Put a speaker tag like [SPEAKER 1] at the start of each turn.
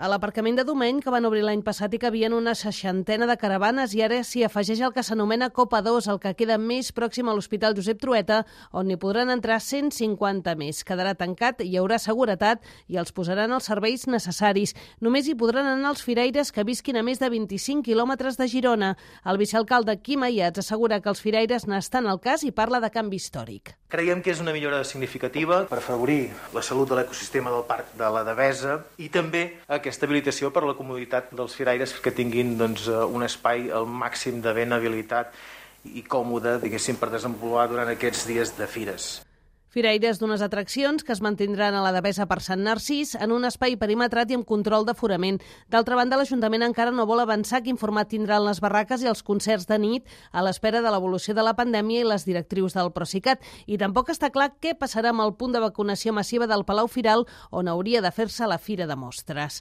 [SPEAKER 1] a l'aparcament de Domeny, que van obrir l'any passat i que havien una seixantena de caravanes i ara s'hi afegeix el que s'anomena Copa 2, el que queda més pròxim a l'Hospital Josep Trueta, on n'hi podran entrar 150 més. Quedarà tancat, hi haurà seguretat i els posaran els serveis necessaris. Només hi podran anar els firaires que visquin a més de 25 quilòmetres de Girona. El vicealcalde Quim Ayats assegura que els firaires n'estan al cas i parla de canvi històric.
[SPEAKER 2] Creiem que és una millora significativa per afavorir la salut de l'ecosistema del Parc de la Devesa i també aquesta habilitació per a la comoditat dels firaires que tinguin doncs, eh, un espai al màxim de ben habilitat i còmode, diguéssim, per desenvolupar durant aquests dies de fires.
[SPEAKER 1] Firaires d'unes atraccions que es mantindran a la Devesa per Sant Narcís en un espai perimetrat i amb control d'aforament. D'altra banda, l'Ajuntament encara no vol avançar quin format tindran les barraques i els concerts de nit a l'espera de l'evolució de la pandèmia i les directrius del Procicat. I tampoc està clar què passarà amb el punt de vacunació massiva del Palau Firal on hauria de fer-se la Fira de Mostres.